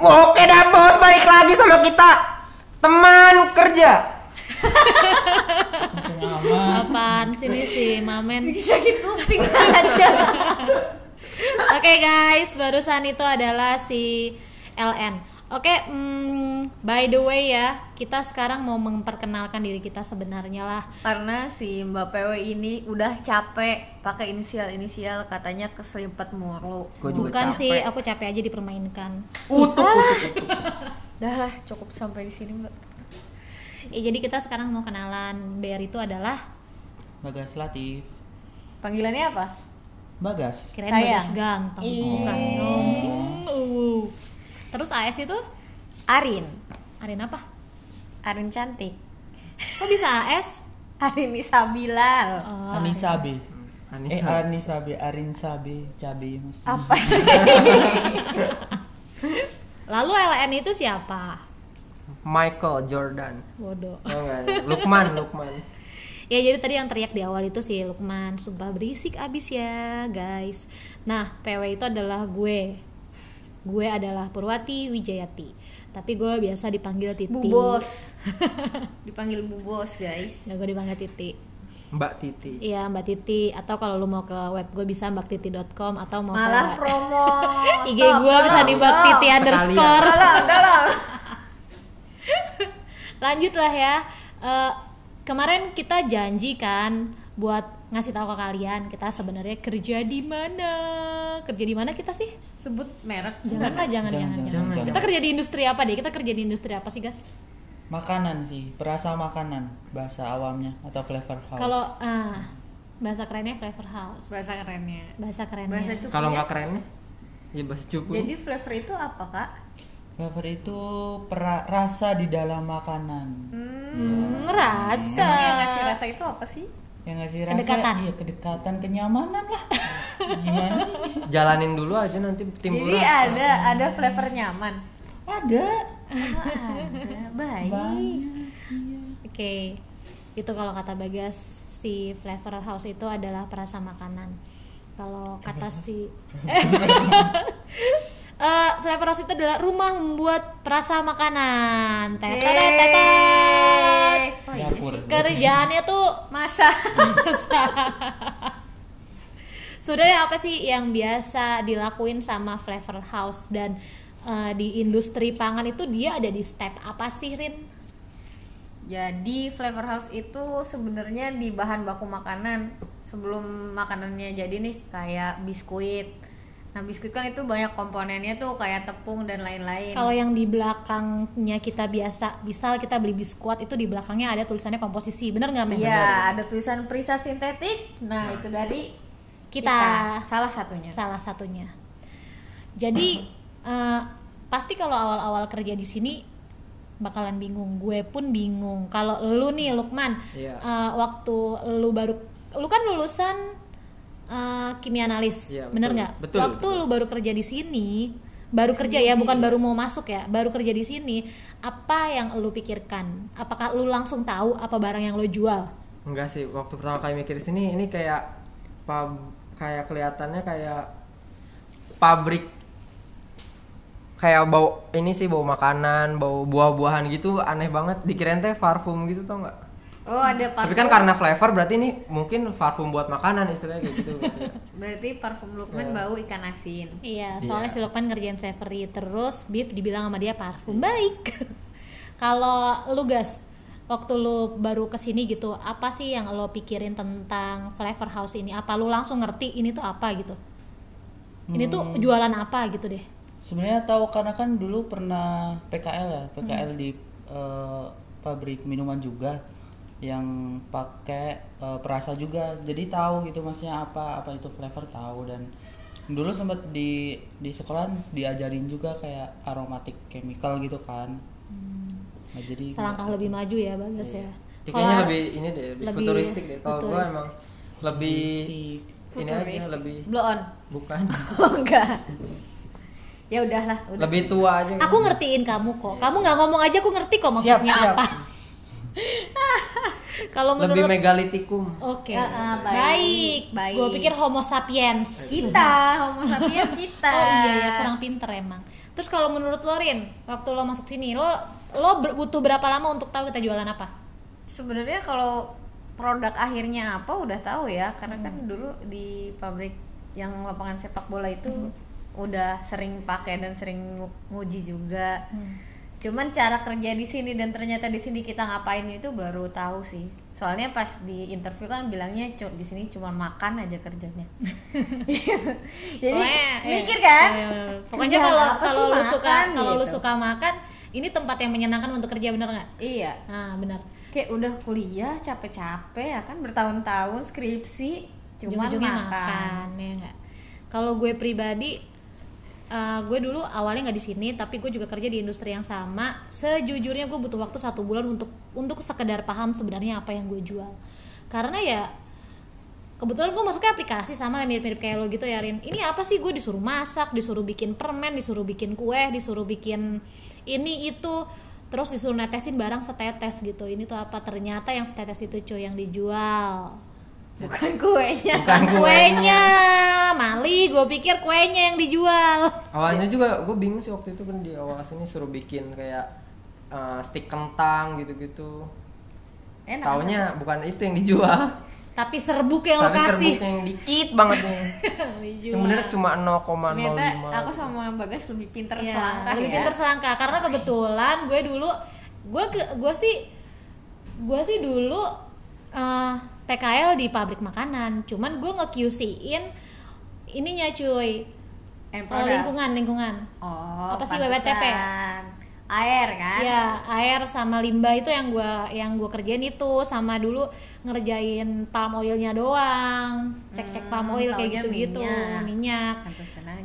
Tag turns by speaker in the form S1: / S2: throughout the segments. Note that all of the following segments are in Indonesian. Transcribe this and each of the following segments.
S1: Oke dah bos, balik lagi sama kita Teman kerja.
S2: Apaan sini sih Mamen?
S3: sakit kuping aja
S2: Oke guys, barusan itu adalah si LN. Oke, mm, by the way ya, kita sekarang mau memperkenalkan diri kita sebenarnya lah.
S3: karena si Mbak PW ini udah capek pakai inisial-inisial katanya keselimpet mulu
S2: Bukan
S1: capek.
S2: sih, aku capek aja dipermainkan.
S1: Utuk.
S3: dah lah cukup sampai di sini Mbak
S2: Ya, jadi kita sekarang mau kenalan. BR itu adalah
S4: Bagas Latif.
S3: panggilannya apa
S4: Bagas.
S2: kirain
S3: Sayang.
S2: bagas ganteng, bukan. Terus AS itu?
S3: Arin.
S2: Arin apa?
S3: Arin cantik.
S2: Kok bisa AS?
S3: Arin Isabilal
S2: Oh,
S4: Anissa B. Eh
S1: Anissa
S4: B, Arinsa B, Cabe maksudnya.
S3: apa sih?
S2: Lalu LN itu siapa?
S1: Michael Jordan.
S2: Bodoh.
S1: Oh enggak, Lukman, Lukman.
S2: Ya jadi tadi yang teriak di awal itu si Lukman. Sumpah berisik abis ya guys. Nah PW itu adalah gue Gue adalah Purwati Wijayati. Tapi gue biasa dipanggil Titi.
S3: Bu Bos. Dipanggil Bu Bos guys.
S2: Nggak gue dipanggil Titi.
S1: Mbak Titi.
S2: Iya Mbak Titi. Atau kalau lu mau ke web gue bisa mbaktiti.com Atau mau
S3: malah
S2: ke
S3: promo.
S2: IG gue bisa di Mbak Titi underscore.
S3: Dalam, dalam.
S2: Lanjut lah ya. Eh, Kemarin kita janji kan Buat ngasih tahu ke kalian Kita sebenarnya kerja di mana Kerja di mana kita sih?
S3: sebut merek
S2: Jangan lah, jangan, jangan,
S4: Jangan,
S2: jangan.
S1: jangan.
S2: Kita kerja di industri apa deh? Kita kerja di industri apa sih, guys?
S4: Makanan sih, perasa makanan bahasa awamnya atau flavor house.
S2: Kalau ah, bahasa kerennya flavor house.
S3: bahasa kerennya
S2: Bahasa kerennya.
S3: bahasa cukup
S1: Kalau nggak kerennya Ya bahasa cupu
S3: jadi flavor itu apa kak
S4: flavor itu pera- rasa di dalam makanan.
S2: Hmm, ngerasa.
S3: Emang yang ngasih rasa itu apa sih
S4: Yang ngasih rasa
S2: Kedekatan.
S4: iya kedekatan, kenyamanan lah. Gimana sih?
S1: Jalanin dulu aja nanti timbul
S3: jadi
S1: rasa.
S3: ada ada flavor nyaman
S4: Ada.
S3: Oh, ada baik
S4: Banyak.
S2: Oke. Itu kalau kata Bagas si flavor house itu adalah perasa makanan. Kalau kata si Eh, flavor house itu adalah rumah membuat perasa makanan.
S3: Yeay. Oh, iya.
S2: Kerjaannya tuh
S3: masa
S2: Sebenarnya apa sih yang biasa dilakuin sama Flavor House dan eh, di industri pangan itu dia ada di step apa sih Rin?
S3: jadi flavor house itu sebenarnya di bahan baku makanan sebelum makanannya jadi nih kayak biskuit nah biskuit kan itu banyak komponennya tuh kayak tepung dan lain-lain
S2: Kalau yang di belakangnya kita biasa, misal kita beli biskuit itu di belakangnya ada tulisannya komposisi, bener nggak?
S3: Iya, ada tulisan perisa sintetik. Nah, itu dari
S2: Kita.
S3: Salah satunya.
S2: Salah satunya. Jadi eh, pasti kalau awal-awal kerja di sini bakalan bingung. Gue pun bingung. Kalau lu nih Lukman,
S1: Iya.
S2: eh, waktu lu baru, lu kan lulusan eh, kimia analis,
S1: Iya,
S2: bener nggak? Waktu
S1: betul.
S2: lu baru kerja di sini, baru kerja ya, bukan baru mau masuk ya, baru kerja di sini. Apa yang lu pikirkan? Apakah lu langsung tahu apa barang yang lu jual?
S1: Enggak sih, waktu pertama kali mikir di sini ini kayak pub kayak kelihatannya kayak pabrik kayak bau ini sih bau makanan, bau buah-buahan gitu aneh banget. Dikirain teh parfum gitu tau nggak?
S3: Oh, ada parfum.
S1: Tapi kan karena flavor berarti ini mungkin parfum buat makanan istilahnya kayak gitu.
S3: berarti parfum Lukman
S1: Iya.
S3: bau ikan asin.
S2: Iya, soalnya
S1: Iya.
S2: si Lukman ngerjain savory terus beef dibilang sama dia parfum baik. Kalau lu gas, waktu lu baru ke sini gitu, apa sih yang lo pikirin tentang flavor house ini? Apa lu langsung ngerti ini tuh apa gitu? Ini tuh jualan apa gitu deh?
S4: Sebenarnya tahu karena kan dulu pernah PKL ya, PKL di eh, pabrik minuman juga yang pakai eh, perasa juga. Jadi tahu gitu maksudnya apa apa itu flavor tahu dan dulu sempat di di sekolah diajarin juga kayak aromatic chemical gitu kan. Nah, jadi
S2: Selangkah lebih maju ya, bagus ya.
S1: Ya, kayaknya
S2: Kalau-
S1: lebih ini deh, lebih,
S2: lebih
S1: futuristik deh. Kalau
S2: futuris.
S1: emang lebih
S4: Futuristik.
S1: ini aja lebih
S3: Blow on.
S1: bukan
S3: Oh, enggak. Ya udahlah, udah.
S1: lebih tua aja.
S2: Aku ngertiin kamu kok. Kamu nggak ngomong aja aku ngerti kok
S1: Siap,
S2: maksudnya
S1: siap.
S2: apa. Kalau
S1: lebih
S2: menurut
S1: megalitikum
S2: Oke.
S3: Ya, ah,
S2: baik.
S3: baik, baik.
S2: Gue pikir Homo sapiens.
S3: kita homo sapiens kita
S2: Oh iya, iya kurang pinter emang. Terus kalau menurut lo Rin, waktu lo masuk sini, lo lo butuh berapa lama untuk tahu kita jualan apa?
S3: sebenarnya kalau produk akhirnya apa udah tahu ya karena kan
S2: Hmm.
S3: dulu di pabrik yang lapangan sepak bola itu
S2: Hmm.
S3: udah sering pakai dan sering ngu- nguji juga
S2: Hmm.
S3: Cuman cara kerja di sini dan ternyata di sini kita ngapain itu baru tahu sih soalnya pas di interview kan bilangnya di sini cuma makan aja kerjanya jadi
S2: Pokoknya, eh,
S3: mikir kan
S2: iya, iya, iya. Pokoknya kalau kalau lu
S3: makan
S2: suka kalau lu
S3: gitu.
S2: suka makan, ini tempat yang menyenangkan untuk kerja bener nggak?
S3: iya
S2: Nah benar.
S3: kayak udah kuliah capek-capek ya kan bertahun-tahun skripsi cuman
S2: Ujung-ujungnya
S3: makan.
S2: ya. Kalau gue pribadi, eh, gue dulu awalnya nggak di sini, tapi gue juga kerja di industri yang sama. Sejujurnya gue butuh waktu satu bulan untuk untuk sekedar paham sebenarnya apa yang gue jual. Karena ya kebetulan gue masuknya aplikasi sama lah mirip-mirip kayak lo gitu ya Rin. Ini apa sih? Gue disuruh masak disuruh bikin permen disuruh bikin kue disuruh bikin ini itu. Terus disuruh netesin barang setetes gitu. Ini tuh apa? Ternyata yang setetes itu cuy yang dijual
S3: bukan kuenya.
S1: Bukan
S2: kuenya. mali gue pikir kuenya yang dijual.
S1: Awalnya juga gue bingung sih waktu itu kan di awal sini suruh bikin kayak eh, stick kentang gitu-gitu.
S3: Enak
S1: taunya bukan itu yang dijual.
S2: Tapi serbuk yang lo
S1: tapi
S2: kasih.
S1: serbuknya yang dikit banget nih. Yang bener cuma
S3: ternyata
S1: 0,05
S3: aku sama Bagas lebih pinter
S2: Iya,
S3: selangkah
S2: lebih
S3: ya.
S2: pinter selangkah. Karena kebetulan gue dulu gue ke gue sih gue sih dulu eh, PKL di pabrik makanan. Cuman gue nge QC-in ininya cuy.
S3: Product.
S2: lingkungan lingkungan.
S3: Oh
S2: Apa sih. WWTP?
S3: air kan?
S2: Ya air sama limbah itu yang gue yang gue kerjain itu. Sama dulu ngerjain palm oilnya doang. Cek cek palm
S3: Hmm,
S2: oil kayak
S3: taunya
S2: gitu gitu
S3: minyak.
S2: minyak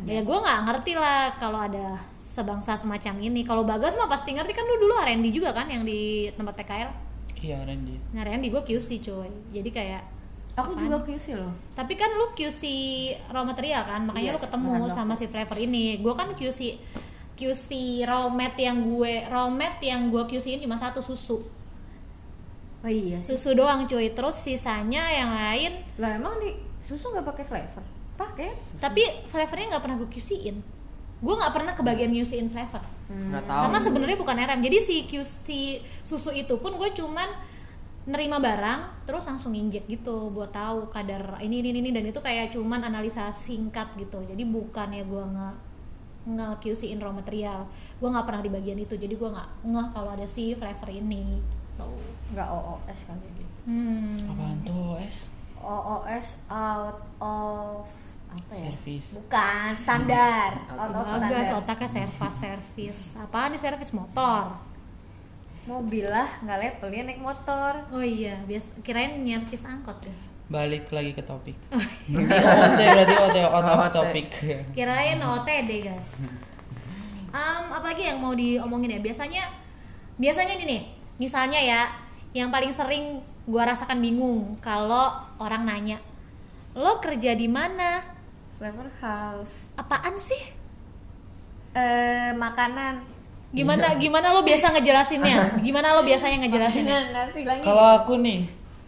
S2: ya gue nggak ngerti lah kalau ada sebangsa semacam ini. Kalau bagas mah pasti ngerti. Kan lu dulu R&D juga kan yang di tempat PKL
S4: Iya Randy.
S2: nah R&D gue QC coy jadi kayak
S3: aku juga QC loh.
S2: Tapi kan lu QC raw material kan makanya
S3: Yes,
S2: lu ketemu sama si flavor ini. Gue kan QC QC raw mat yang gue raw mat yang gue QC cuma satu susu.
S3: Oh iya sih.
S2: Susu doang cuy. Terus sisanya yang lain
S3: lah emang di susu nggak pakai flavor? Pakai.
S2: Tapi flavornya nggak pernah gue QC-in gue nggak pernah kebagian QC-in flavor
S1: nggak tahu.
S2: Karena sebenarnya bukan RM jadi si QC susu itu pun gue cuman nerima barang terus langsung injek gitu buat tahu kadar ini ini ini dan itu kayak cuman analisa singkat gitu. Jadi bukan ya gue nggak nggak QC in raw material. Gue nggak pernah di bagian itu. Jadi gue nggak ngeh kalau ada si flavor ini gitu.
S3: Nggak OOS kali gitu
S2: hmm.
S4: Apaan tuh es?
S3: OOS out of apa ya?
S4: Service.
S3: bukan standar.
S2: Bagas
S3: standar.
S2: otaknya servis servis. Apaan nih servis? Motor.
S3: Mobil lah nggak level dia naik motor.
S2: Oh iya bias kirain nyervis angkot guys
S4: Balik lagi ke topik. Oh, saya berarti out, out of
S1: OT.
S4: topic.
S2: kirain OTD guys Em, apalagi yang mau diomongin ya? Biasanya biasanya ini nih misalnya ya yang paling sering gua rasakan bingung kalau orang nanya lo kerja di mana
S3: flavor house
S2: apaan sih
S3: eh makanan
S2: gimana gimana lo biasa ngejelasinnya gimana lo biasanya ngejelasinnya
S3: nanti lagi
S4: Kalau aku nih,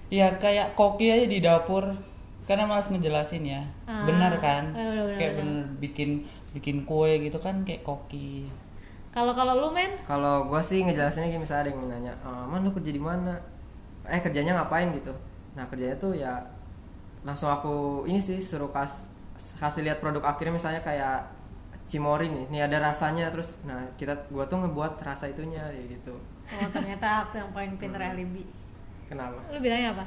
S4: ya kayak koki aja di dapur. Karena malas ngejelasin ya.
S2: Ah.
S4: Benar kan?
S2: Eh, bener, bener,
S4: kayak
S2: bener.
S4: bener bikin bikin kue gitu kan kayak koki.
S2: kalau kalau lu men
S1: kalau gue sih ngejelasinnya gini misalnya ada yang nanya "Eh, man lu kerja di mana eh kerjanya ngapain gitu nah kerjanya tuh ya langsung aku ini sih suruh kas kasih lihat produk akhirnya misalnya kayak cimori nih nih ada rasanya terus nah kita gua tuh ngebuat rasa itunya kayak gitu.
S3: Oh ternyata aku yang paling pinter alibi.
S1: Kenapa?
S2: Lu bilangnya apa?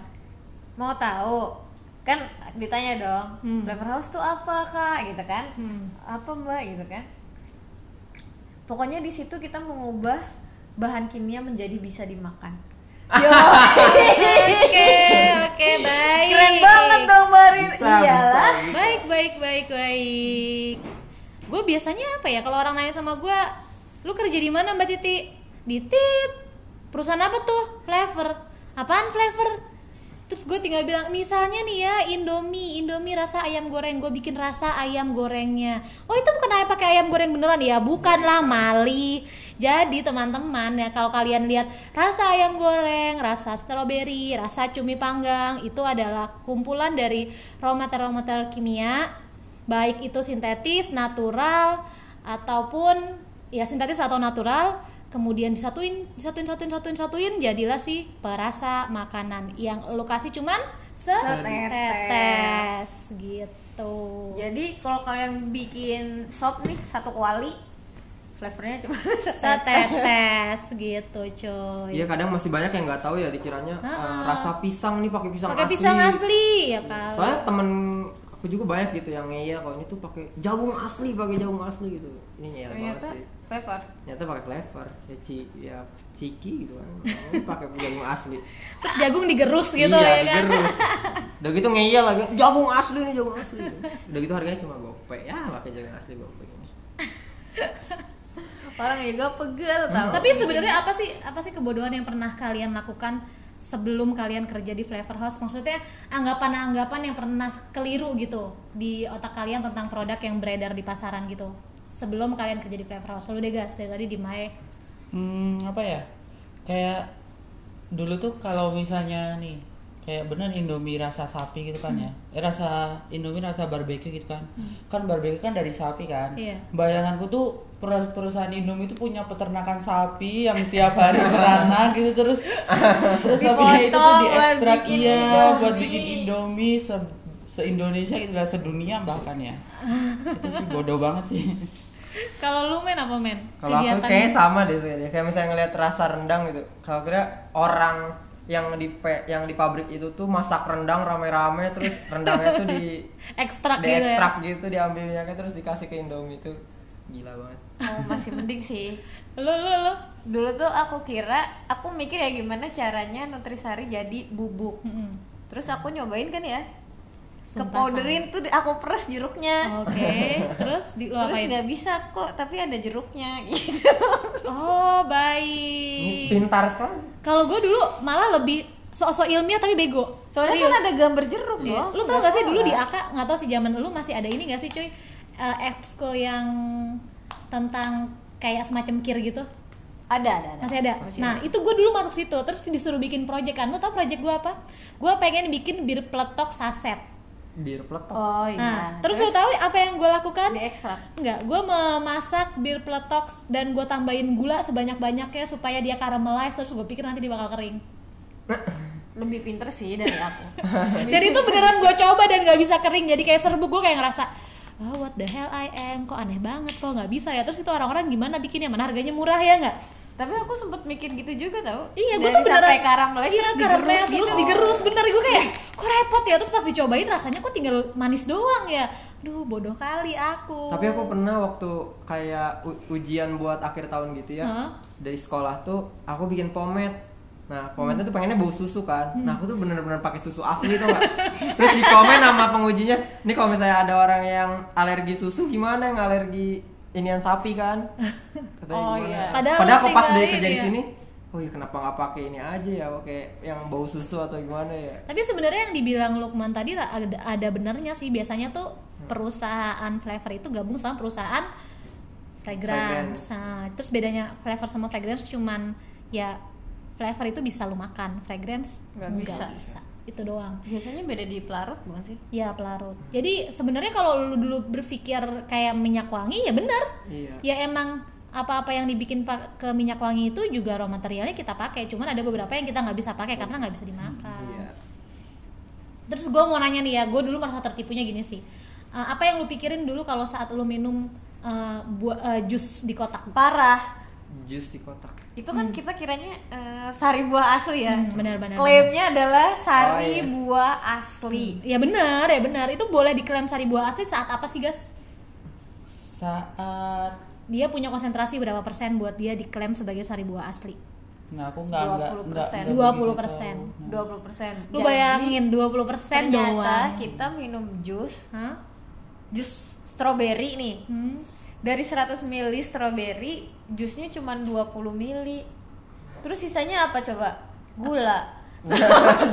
S3: Mau tahu. Kan ditanya dong
S2: Hmm.
S3: flavor house tuh apa kak? Gitu kan.
S2: Hmm.
S3: apa mbak? Gitu kan. Pokoknya di situ kita mengubah bahan kimia menjadi bisa dimakan
S2: oke oke baik.
S3: Keren banget dong Marin.
S1: Bisa,
S3: iyalah.
S1: Bisa.
S2: baik baik baik baik. Gue biasanya apa ya kalau orang nanya sama gue lu kerja di mana mbak Titi? Di tit perusahaan apa tuh? Flavor. Apaan flavor terus gue tinggal bilang misalnya nih ya Indomie Indomie rasa ayam goreng. Gue bikin rasa ayam gorengnya. Oh itu bukan ayam pakai ayam goreng beneran? Ya bukan lah Mali. Jadi teman-teman ya kalau kalian lihat rasa ayam goreng, rasa stroberi, rasa cumi panggang itu adalah kumpulan dari raw material material kimia baik itu sintetis, natural ataupun ya sintetis atau natural kemudian disatuin disatuin satuin satuin satuin jadilah si perasa makanan yang lokasi cuman setetes. Gitu.
S3: Jadi kalau kalian bikin sop nih satu kuali, flavornya cuma
S2: setetes. Gitu coy
S1: Iya kadang masih banyak yang nggak tahu ya dikiranya
S2: Ha-ha.
S1: rasa pisang nih pakai pisang
S2: pakai pisang asli ya kan?
S1: Soalnya temen aku juga banyak gitu yang ngeyel kalau ini tuh pakai jagung asli, pakai jagung asli gitu. Ini ngeyel banget sih.
S3: flavor.
S1: Ternyata pakai flavor, ya ci ya ciki gitu kan. Pakai jagung asli.
S2: terus jagung digerus gitu
S1: iya,
S2: ya kan
S1: digerus. Udah gitu ngeyel lagi, jagung asli nih jagung asli. Udah gitu harganya cuma gope. Ya pakai jagung asli gope ini.
S3: Orang juga pegel tau.
S2: tapi sebenarnya apa sih apa sih kebodohan yang pernah kalian lakukan sebelum kalian kerja di Flavor House maksudnya anggapan-anggapan yang pernah keliru gitu di otak kalian tentang produk yang beredar di pasaran gitu sebelum kalian kerja di Flavor House lu deh guys dari tadi di Mae
S4: Hmm, apa ya? Kayak dulu tuh kalau misalnya nih kayak bener Indomie rasa sapi gitu kan ya. Eh rasa Indomie rasa barbeque gitu kan. Kan barbeque kan dari sapi kan.
S2: Iya.
S4: Bayanganku tuh perusahaan Indomie itu punya peternakan sapi yang tiap hari beranak gitu terus terus habis itu tuh diekstrak iya
S3: Indomie.
S4: buat bikin Indomie se, se Indonesia gitu lah sedunia bahkan ya. itu sih bodoh banget sih.
S2: kalau lu men apa men
S1: Kalau aku
S2: Kegiatannya?
S1: kayak sama deh saya kayak misalnya ngelihat rasa rendang gitu. Kalau kira orang yang di pe- yang di pabrik itu tuh masak rendang rame-rame terus rendangnya tuh di
S2: ekstrak gitu ya
S1: diekstrak gitu diambil minyaknya terus dikasih ke Indomie itu gila banget.
S3: Oh, masih penting sih.
S2: lu lu lu
S3: Dulu tuh aku kira, aku mikir ya gimana caranya Nutrisari jadi bubuk.
S2: Mm-mm.
S3: Terus aku nyobain kan ya. Ke
S2: Sumpah
S3: powderin tuh aku peres jeruknya.
S2: oke terus di lu
S3: Terus nggak bisa kok, tapi ada jeruknya gitu.
S2: oh baik
S1: pintar sekali.
S2: Kalau gue dulu malah lebih sok-sok ilmiah tapi bego.
S3: Soalnya
S2: Serius.
S3: kan ada gambar jeruk
S2: Iya.
S3: loh.
S2: Lu tau gak sih dulu di
S3: salah.
S2: AK nggak tau sih zaman lu masih ada ini gak sih cuy Eh, ekskul yang tentang kayak semacam kir gitu
S3: Ada, ada, ada.
S2: masih ada. nah itu gue dulu masuk situ terus disuruh bikin project kan. Lu tau project gue apa? Gue pengen bikin bir peletok saset.
S1: Bir peletok.
S3: Oh iya.
S2: Nah terus lu tahu apa yang gue lakukan?
S3: di ekstrak.
S2: Enggak, gue memasak bir peletok dan gue tambahin gula sebanyak-banyaknya supaya dia caramelize terus gue pikir nanti dia bakal kering.
S3: Lebih pinter sih dari aku.
S2: dan itu beneran gue coba dan nggak bisa kering jadi kayak serbuk gue kayak ngerasa oh, what the hell I am kok aneh banget kok nggak bisa ya terus itu orang-orang gimana bikinnya mana harganya murah ya nggak
S3: Tapi aku sempet mikir gitu juga tau.
S2: iya gue tuh beneran
S3: sampai karamel
S2: iya karamel terus digerus
S3: gitu.
S2: bener gue kayak kok repot ya terus pas dicobain rasanya kok tinggal manis doang ya Duh bodoh kali aku
S1: Tapi aku pernah waktu kayak ujian buat akhir tahun gitu ya.
S2: Hah?
S1: Dari sekolah tuh aku bikin pomade. Nah, pomade tuh pengennya bau susu kan.
S2: Hmm.
S1: Nah, aku tuh bener-bener pakai susu asli tuh gak? Terus di komen sama pengujinya, "Ini kalau misalnya ada orang yang alergi susu gimana yang alergi inian sapi kan?" Katanya
S3: Oh,
S1: gimana.
S3: iya.
S2: Padahal
S1: Padahal aku pas dari
S2: ini
S1: kerja di
S2: ya.
S1: sini, oh iya kenapa nggak pakai ini aja ya, pakai yang bau susu atau gimana ya?
S2: Tapi sebenarnya yang dibilang Lukman tadi ada, ada benernya sih. Biasanya tuh perusahaan flavor itu gabung sama perusahaan fragrance.
S1: Fragrance.
S2: Nah, terus bedanya flavor sama fragrance cuman ya flavor itu bisa lu makan, fragrance
S3: Nggak bisa.
S2: Itu doang.
S3: Biasanya beda di pelarut bukan sih?
S2: Ya pelarut. Jadi sebenarnya kalau lu dulu berpikir kayak minyak wangi ya benar.
S1: Iya.
S2: Ya emang apa-apa yang dibikin ke minyak wangi itu juga raw materialnya kita pakai. Cuman ada beberapa yang kita nggak bisa pakai karena nggak bisa dimakan.
S1: Iya.
S2: Terus gue mau nanya nih ya, gue dulu merasa tertipunya gini sih. Eh, apa yang lu pikirin dulu kalau saat lu minum buah eh, jus di kotak?
S3: Parah.
S1: Jus di kotak.
S3: Itu kan kita kiranya eh, sari buah asli ya.
S2: Hmm, benar-benar.
S3: Klaimnya adalah sari
S1: Oh, iya.
S3: buah asli.
S2: Ya benar, ya benar. Itu boleh diklaim sari buah asli saat apa sih, guys?
S4: Saat
S2: Dia punya konsentrasi berapa persen buat dia diklaim sebagai sari buah asli?
S4: Nah, aku nggak nggak
S3: 20%.
S4: nggak nggak
S2: 20%.
S4: begitu tahu.
S3: 20 persen.
S2: Lu bayangin 20 persen
S3: ternyata
S2: doang.
S3: kita minum jus,
S2: Hah?
S3: jus stroberi nih.
S2: Hmm?
S3: Dari 100 ml stroberi, jusnya cuma 20 ml. Terus sisanya apa coba? Gula.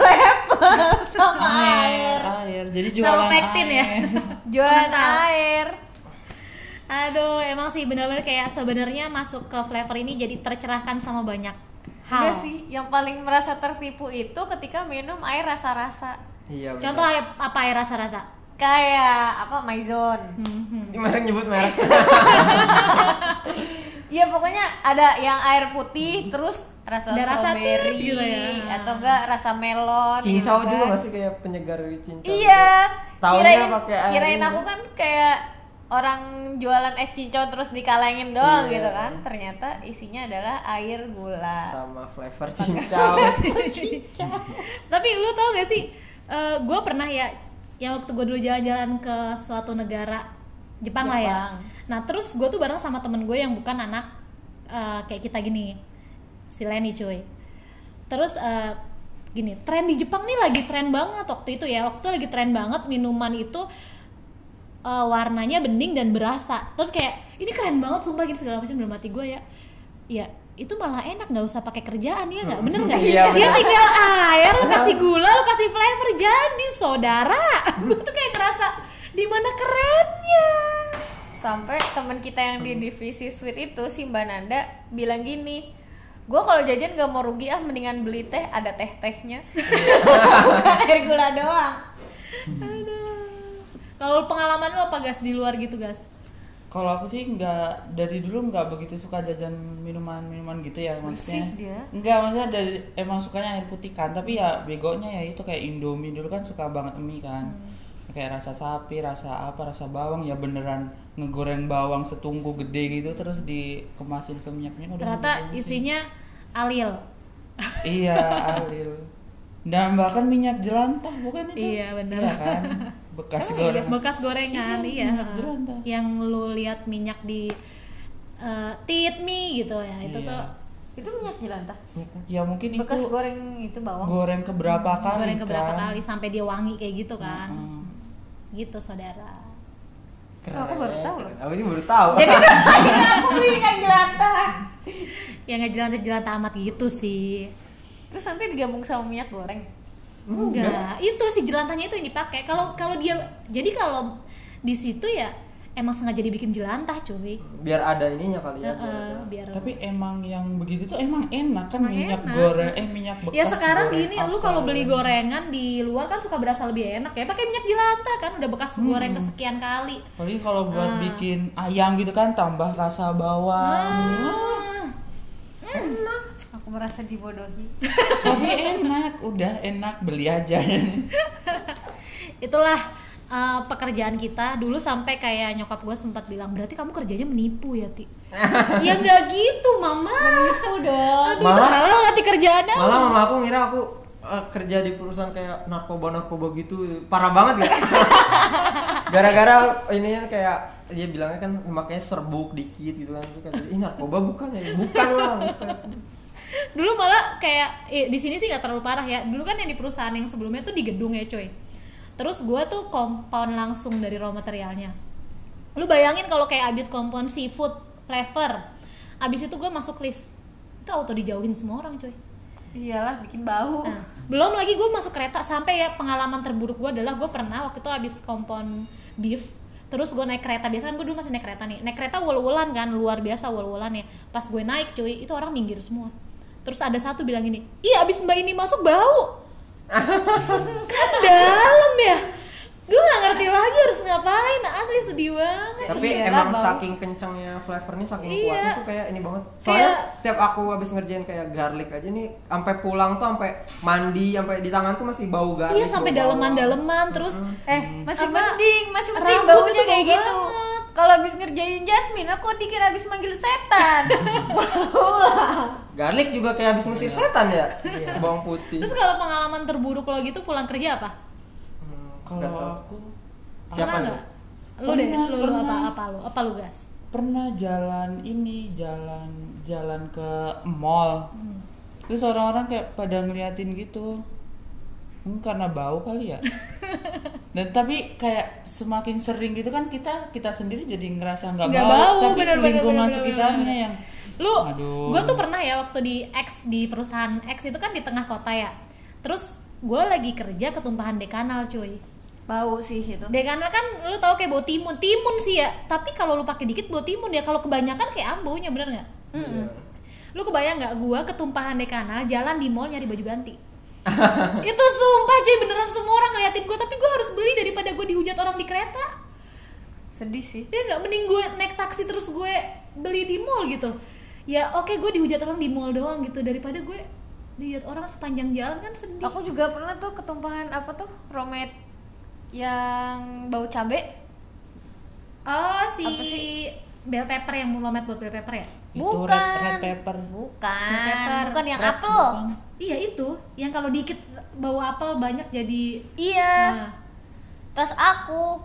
S3: Apple sama air.
S4: air jadi
S2: Sama
S4: jualan
S2: pektin ya?
S3: Jualan air.
S2: Aduh, emang sih benar-benar kayak sebenarnya masuk ke flavor ini jadi tercerahkan sama banyak hal.
S3: Enggak sih, yang paling merasa tertipu itu ketika minum air rasa-rasa.
S1: Iya. bener.
S2: Contoh air- apa air rasa-rasa?
S3: Kayak apa Maison.
S2: Mhm.
S1: Ini merek nyebut merek.
S3: Iya pokoknya ada yang air putih terus rasa
S2: Ada rasa
S3: strawberry
S2: tit gitu ya.
S3: atau enggak rasa melon
S1: Cincau
S3: gitu
S1: juga
S3: kan.
S1: nggak sih kayak penyegar cincau?
S3: Iya. Kirain,
S1: pakai air
S3: kirain aku kan kayak orang jualan es cincau terus dikalengin doang
S1: Iya.
S3: gitu kan. Ternyata isinya adalah air gula.
S1: Sama flavor cincau.
S2: Tapi lu tau gak sih, gue pernah ya, yang waktu gue dulu jalan-jalan ke suatu negara Jepang, lah ya. Nah terus gue tuh bareng sama temen gue yang bukan anak eh, kayak kita gini, si Lenny cuy. Terus eh, gini, tren di Jepang nih lagi tren banget waktu itu ya. Waktu itu lagi tren banget minuman itu eh, warnanya bening dan berasa. Terus kayak ini keren banget sumpah gini segala macam dalam hati gue ya. Ya itu malah enak nggak usah pakai kerjaan ya nggak bener nggak
S1: Iya,
S2: dia tinggal air lu kasih gula lu kasih flavor jadi saudara gue tuh kayak ngerasa di mana kerennya
S3: Sampai teman kita yang di divisi sweet itu si Mbak Nanda bilang gini, gue kalau jajan gak mau rugi ah mendingan beli teh ada teh tehnya, bukan air gula doang.
S2: kalau pengalaman lu apa gas di luar gitu gas
S4: Kalau aku sih nggak dari dulu nggak begitu suka jajan minuman-minuman gitu ya maksudnya. Enggak maksudnya dari emang sukanya air putih kan, tapi ya begonya ya itu kayak Indomie dulu kan suka banget mie kan. Kayak rasa sapi, rasa apa, rasa bawang ya beneran ngegoreng bawang setungku gede gitu terus dikemasin ke minyak-minyak udah
S2: ternyata isinya alil
S4: Iya, alil. Dan bahkan minyak jelantah bukan itu?
S2: Iya, benar.
S4: Iya kan? Bekas goreng.
S2: bekas gorengan iya
S4: minyak jelantah.
S2: yang lu lihat minyak di eh, tit mie gitu ya itu
S4: Iya.
S2: tuh
S3: Itu minyak jelantah.
S4: Ya mungkin
S3: Bekas
S4: itu
S3: goreng itu bawang.
S4: goreng keberapa kali
S2: goreng keberapa
S4: kan?
S2: kali sampai dia wangi kayak gitu kan
S4: Mm.
S2: Gitu saudara
S3: Oh, aku baru tahu loh.
S1: Aku sih baru tahu.
S3: Jadi aku beli minyak jelantah.
S2: ya nggak jelantah-jelantah amat gitu sih
S3: Terus nanti digabung sama minyak goreng.
S2: enggak itu si jelantahnya itu yang dipakai kalau kalau dia jadi kalau di situ ya emang sengaja dibikin jelantah cuy
S1: Biar ada ininya kali ya. biar ada.
S2: biar
S4: Tapi emang yang begitu tuh emang enak kan
S2: Emang
S4: minyak
S2: enak.
S4: goreng eh minyak bekas.
S2: ya sekarang gini lu kalau beli gorengan di luar kan suka berasa lebih enak ya pakai minyak jelantah kan udah bekas goreng kesekian kali
S4: Apalagi kalau buat
S2: Ah.
S4: bikin ayam gitu kan tambah rasa bawang.
S2: Ah.
S3: Aku merasa dibodohi.
S4: Tapi enak, udah enak beli aja.
S2: itulah uh, pekerjaan kita dulu sampai kayak nyokap gue sempat bilang berarti kamu kerjanya menipu ya ti ya nggak gitu mama menipu dong aduh itu
S1: Malah-
S2: halal nggak ti kerjaannya
S1: Malah mama aku ngira aku eh, kerja di perusahaan kayak narkoba narkoba gitu parah banget ya. Gara-gara ini kan kayak dia bilangnya kan makanya serbuk dikit gitu kan Ih narkoba bukan ya? Bukan lah. buset."
S2: dulu malah kayak eh, di sini sih nggak terlalu parah ya dulu kan yang di perusahaan yang sebelumnya tuh di gedung ya coy terus gue tuh compound langsung dari raw materialnya. Lu bayangin kalau kayak abis compound seafood flavor abis itu gue masuk lift. Itu auto dijauhin semua orang coy.
S3: Iyalah bikin bau.
S2: Nah, belum lagi gue masuk kereta sampai ya pengalaman terburuk gue adalah gue pernah waktu itu abis kompon beef terus gue naik kereta. Biasa kan gue dulu masih naik kereta nih. Naik kereta wol-wolan kan luar biasa wol-wolan ya. Pas gue naik cuy itu orang minggir semua. Terus ada satu bilang gini iya abis mbak ini masuk bau kan dalam ya gue gak ngerti lagi harus ngapain asli sedih banget
S1: Tapi
S3: Iyalah,
S1: emang
S3: bau.
S1: saking kencangnya flavornya saking
S2: Iya.
S1: kuatnya tuh kayak ini banget. Soalnya setiap aku habis ngerjain kayak garlic aja nih sampai pulang tuh sampai mandi sampai di tangan tuh masih bau garlic.
S2: iya sampai
S1: bau bawang.
S2: daleman-daleman terus
S3: Eh, masih
S2: Apa?
S3: mending, masih mending baunya kayak
S2: bau
S3: gitu.
S2: banget.
S3: Kalau habis ngerjain Jasmine, aku dikira habis manggil setan. Pulang.
S1: Garlic juga kayak habis ngusir setan ya. Bawang putih.
S2: terus kalau pengalaman terburuk lo gitu pulang kerja apa
S1: Hmm.
S4: Kalau aku
S1: Siapa
S2: pernah
S1: nih?
S2: nggak lu deh lu, lu apa apa lu apa lu gas
S4: pernah jalan ini jalan jalan ke mall terus orang-orang kayak pada ngeliatin gitu Hmm, karena bau kali ya dan tapi kayak semakin sering gitu kan kita kita sendiri jadi ngerasa nggak bau,
S2: bau,
S4: tapi
S2: bener, bener,
S4: lingkungan
S2: bener, bener,
S4: sekitarnya
S2: bener.
S4: yang
S2: lu gue tuh pernah ya waktu di X di perusahaan X itu kan di tengah kota ya. Terus gue lagi kerja ketumpahan dekanal cuy.
S3: Bau sih itu.
S2: Deh karena kan lu tau kayak bau timun. Timun sih ya tapi kalau lu pakai dikit bau timun ya. Kalau kebanyakan kayak ambonya bener nggak?
S1: Iya.
S2: lu kebayang nggak gua ketumpahan dekanal jalan di mall nyari baju ganti itu sumpah cuy beneran semua orang ngeliatin gua. Tapi gua harus beli daripada gua dihujat orang di kereta.
S3: Sedih sih.
S2: Ya nggak? Mending gue naik taksi terus gue beli di mall gitu. Ya oke gue dihujat orang di mall doang gitu. Daripada gue dihujat orang sepanjang jalan kan sedih.
S3: Aku juga pernah tuh ketumpahan apa tuh romet yang bau cabe.
S2: Oh si
S3: Apa sih?
S2: bell pepper yang lomet buat bell pepper ya
S4: Itu
S3: bukan.
S4: red, red pepper.
S3: bukan.
S2: Red pepper.
S3: bukan yang
S4: Red,
S3: apel.
S4: bukan.
S2: iya itu. Yang kalau dikit bau apel banyak jadi
S3: iya.
S2: Nah,
S3: tas aku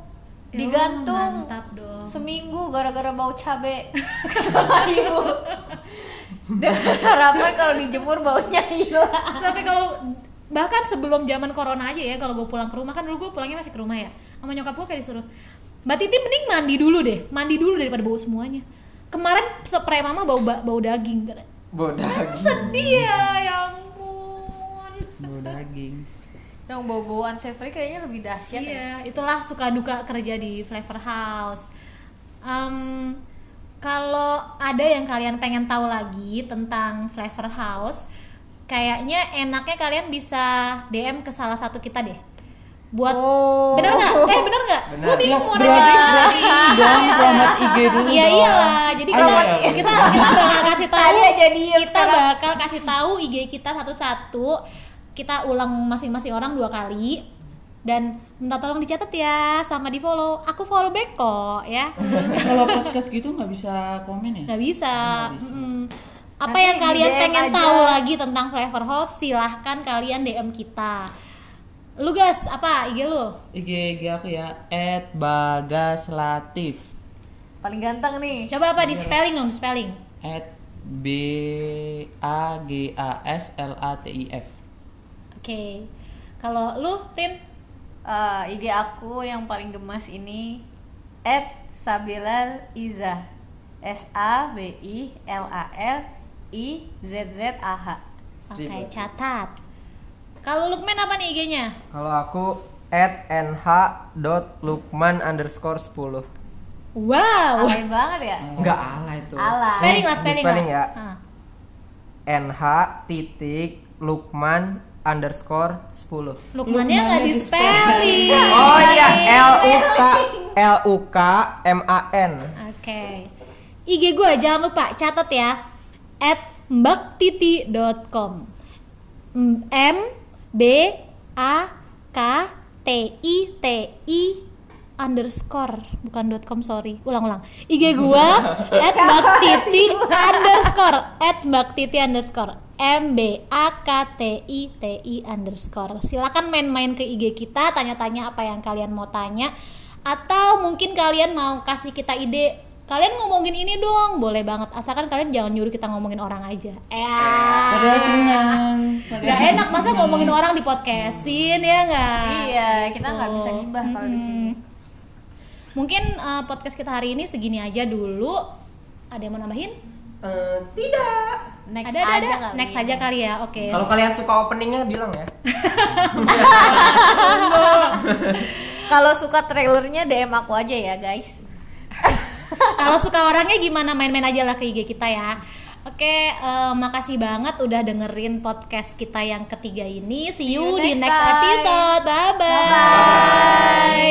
S2: ya
S3: digantung
S2: mantap dong.
S3: seminggu gara-gara bau cabe sama ibu. Dengan harapan kalau dijemur baunya hilang.
S2: Sampai kalau bahkan sebelum zaman corona aja ya kalau gue pulang ke rumah kan dulu gue pulangnya masih ke rumah ya sama nyokap gue kayak disuruh mbak Titi mending mandi dulu deh mandi dulu daripada bau semuanya kemarin spray mama bau ba- bau daging
S1: Bodak.
S2: sedih ya ya ampun
S4: Bau daging.
S3: yang bau-bauan savory kayaknya lebih dahsyat ya.
S2: iya itulah suka duka kerja di Flavor House Em, kalau ada yang kalian pengen tahu lagi tentang Flavor House kayaknya enaknya kalian bisa DM ke salah satu kita deh buat
S3: Oh.
S2: bener nggak eh bener nggak gue bingung mau nanya
S4: berarti dong promote IG dulu
S2: Iya iyalah, jadi
S4: Ayo,
S2: kita kita kita bakal kasih tahu
S3: Tadi aja diem
S2: kita bakal kasih tahu IG kita satu-satu. Kita ulang masing-masing orang dua kali dan minta tolong dicatat ya sama di follow. Aku follow back kok ya.
S4: Kalau podcast gitu nggak bisa komen ya?
S2: Nggak bisa.
S4: Nggak bisa.
S2: Mm-mm. Apa
S3: Nanti
S2: yang kalian
S3: DM
S2: pengen
S3: aja.
S2: tahu lagi tentang Flavor House silahkan kalian DM kita. Lu guys, apa IG lu?
S4: IG IG aku ya @bagaslatif
S3: paling ganteng nih
S2: Coba apa di spelling dong, spelling.
S4: at B A G A S L A T I F.
S2: Oke. Kalau lu, Tin?
S3: Eh, IG aku yang paling gemas ini at Sabilal Iza S A B I L A L I Z Z A H
S2: Oke,
S1: Gitu.
S2: catat. Kalau Lukman apa nih IG-nya?
S1: Kalau aku at nh.lukman underscore 10
S2: Wow.
S3: alay banget ya
S1: Enggak alay tuh
S3: Alay.
S2: Spelling lah, spelling,
S1: spelling
S2: lah.
S1: ya
S2: Ah.
S1: nh titik lukman underscore 10
S2: Lukmannya nggak di spelling.
S1: Oh iya L U K L U K M A N
S2: Oke. IG gue jangan lupa catat ya. At mbaktiti.com M B A K T I T I underscore bukan dot com sorry. Ulang ulang. IG gua at mbaktiti underscore at mbaktiti underscore. M B A K T I T I underscore. Silakan main-main ke IG kita tanya-tanya apa yang kalian mau tanya. Atau mungkin kalian mau kasih kita ide kalian ngomongin ini dong boleh banget asalkan kalian jangan nyuruh kita ngomongin orang aja eh
S4: Padahal senang.
S2: Gak enak masa ngomongin orang di podcastin ya nggak?
S3: iya kita nggak bisa gibah kalau di sini.
S2: Mungkin uh, podcast kita hari ini segini aja dulu. Ada yang mau nambahin?
S1: Eh, Tidak
S3: next
S2: ada ada,
S3: aja
S2: ada.
S3: kali
S2: Next
S3: ya.
S2: aja kali ya. Oke.
S1: Kalau kalian suka openingnya bilang ya
S3: kalau suka trailernya DM aku aja ya guys
S2: Kalau suka orangnya gimana main-main aja lah ke IG kita ya. Oke, eh, makasih banget udah dengerin podcast kita yang ketiga ini. See you,
S3: you
S2: di next
S3: time.
S2: episode. Bye bye.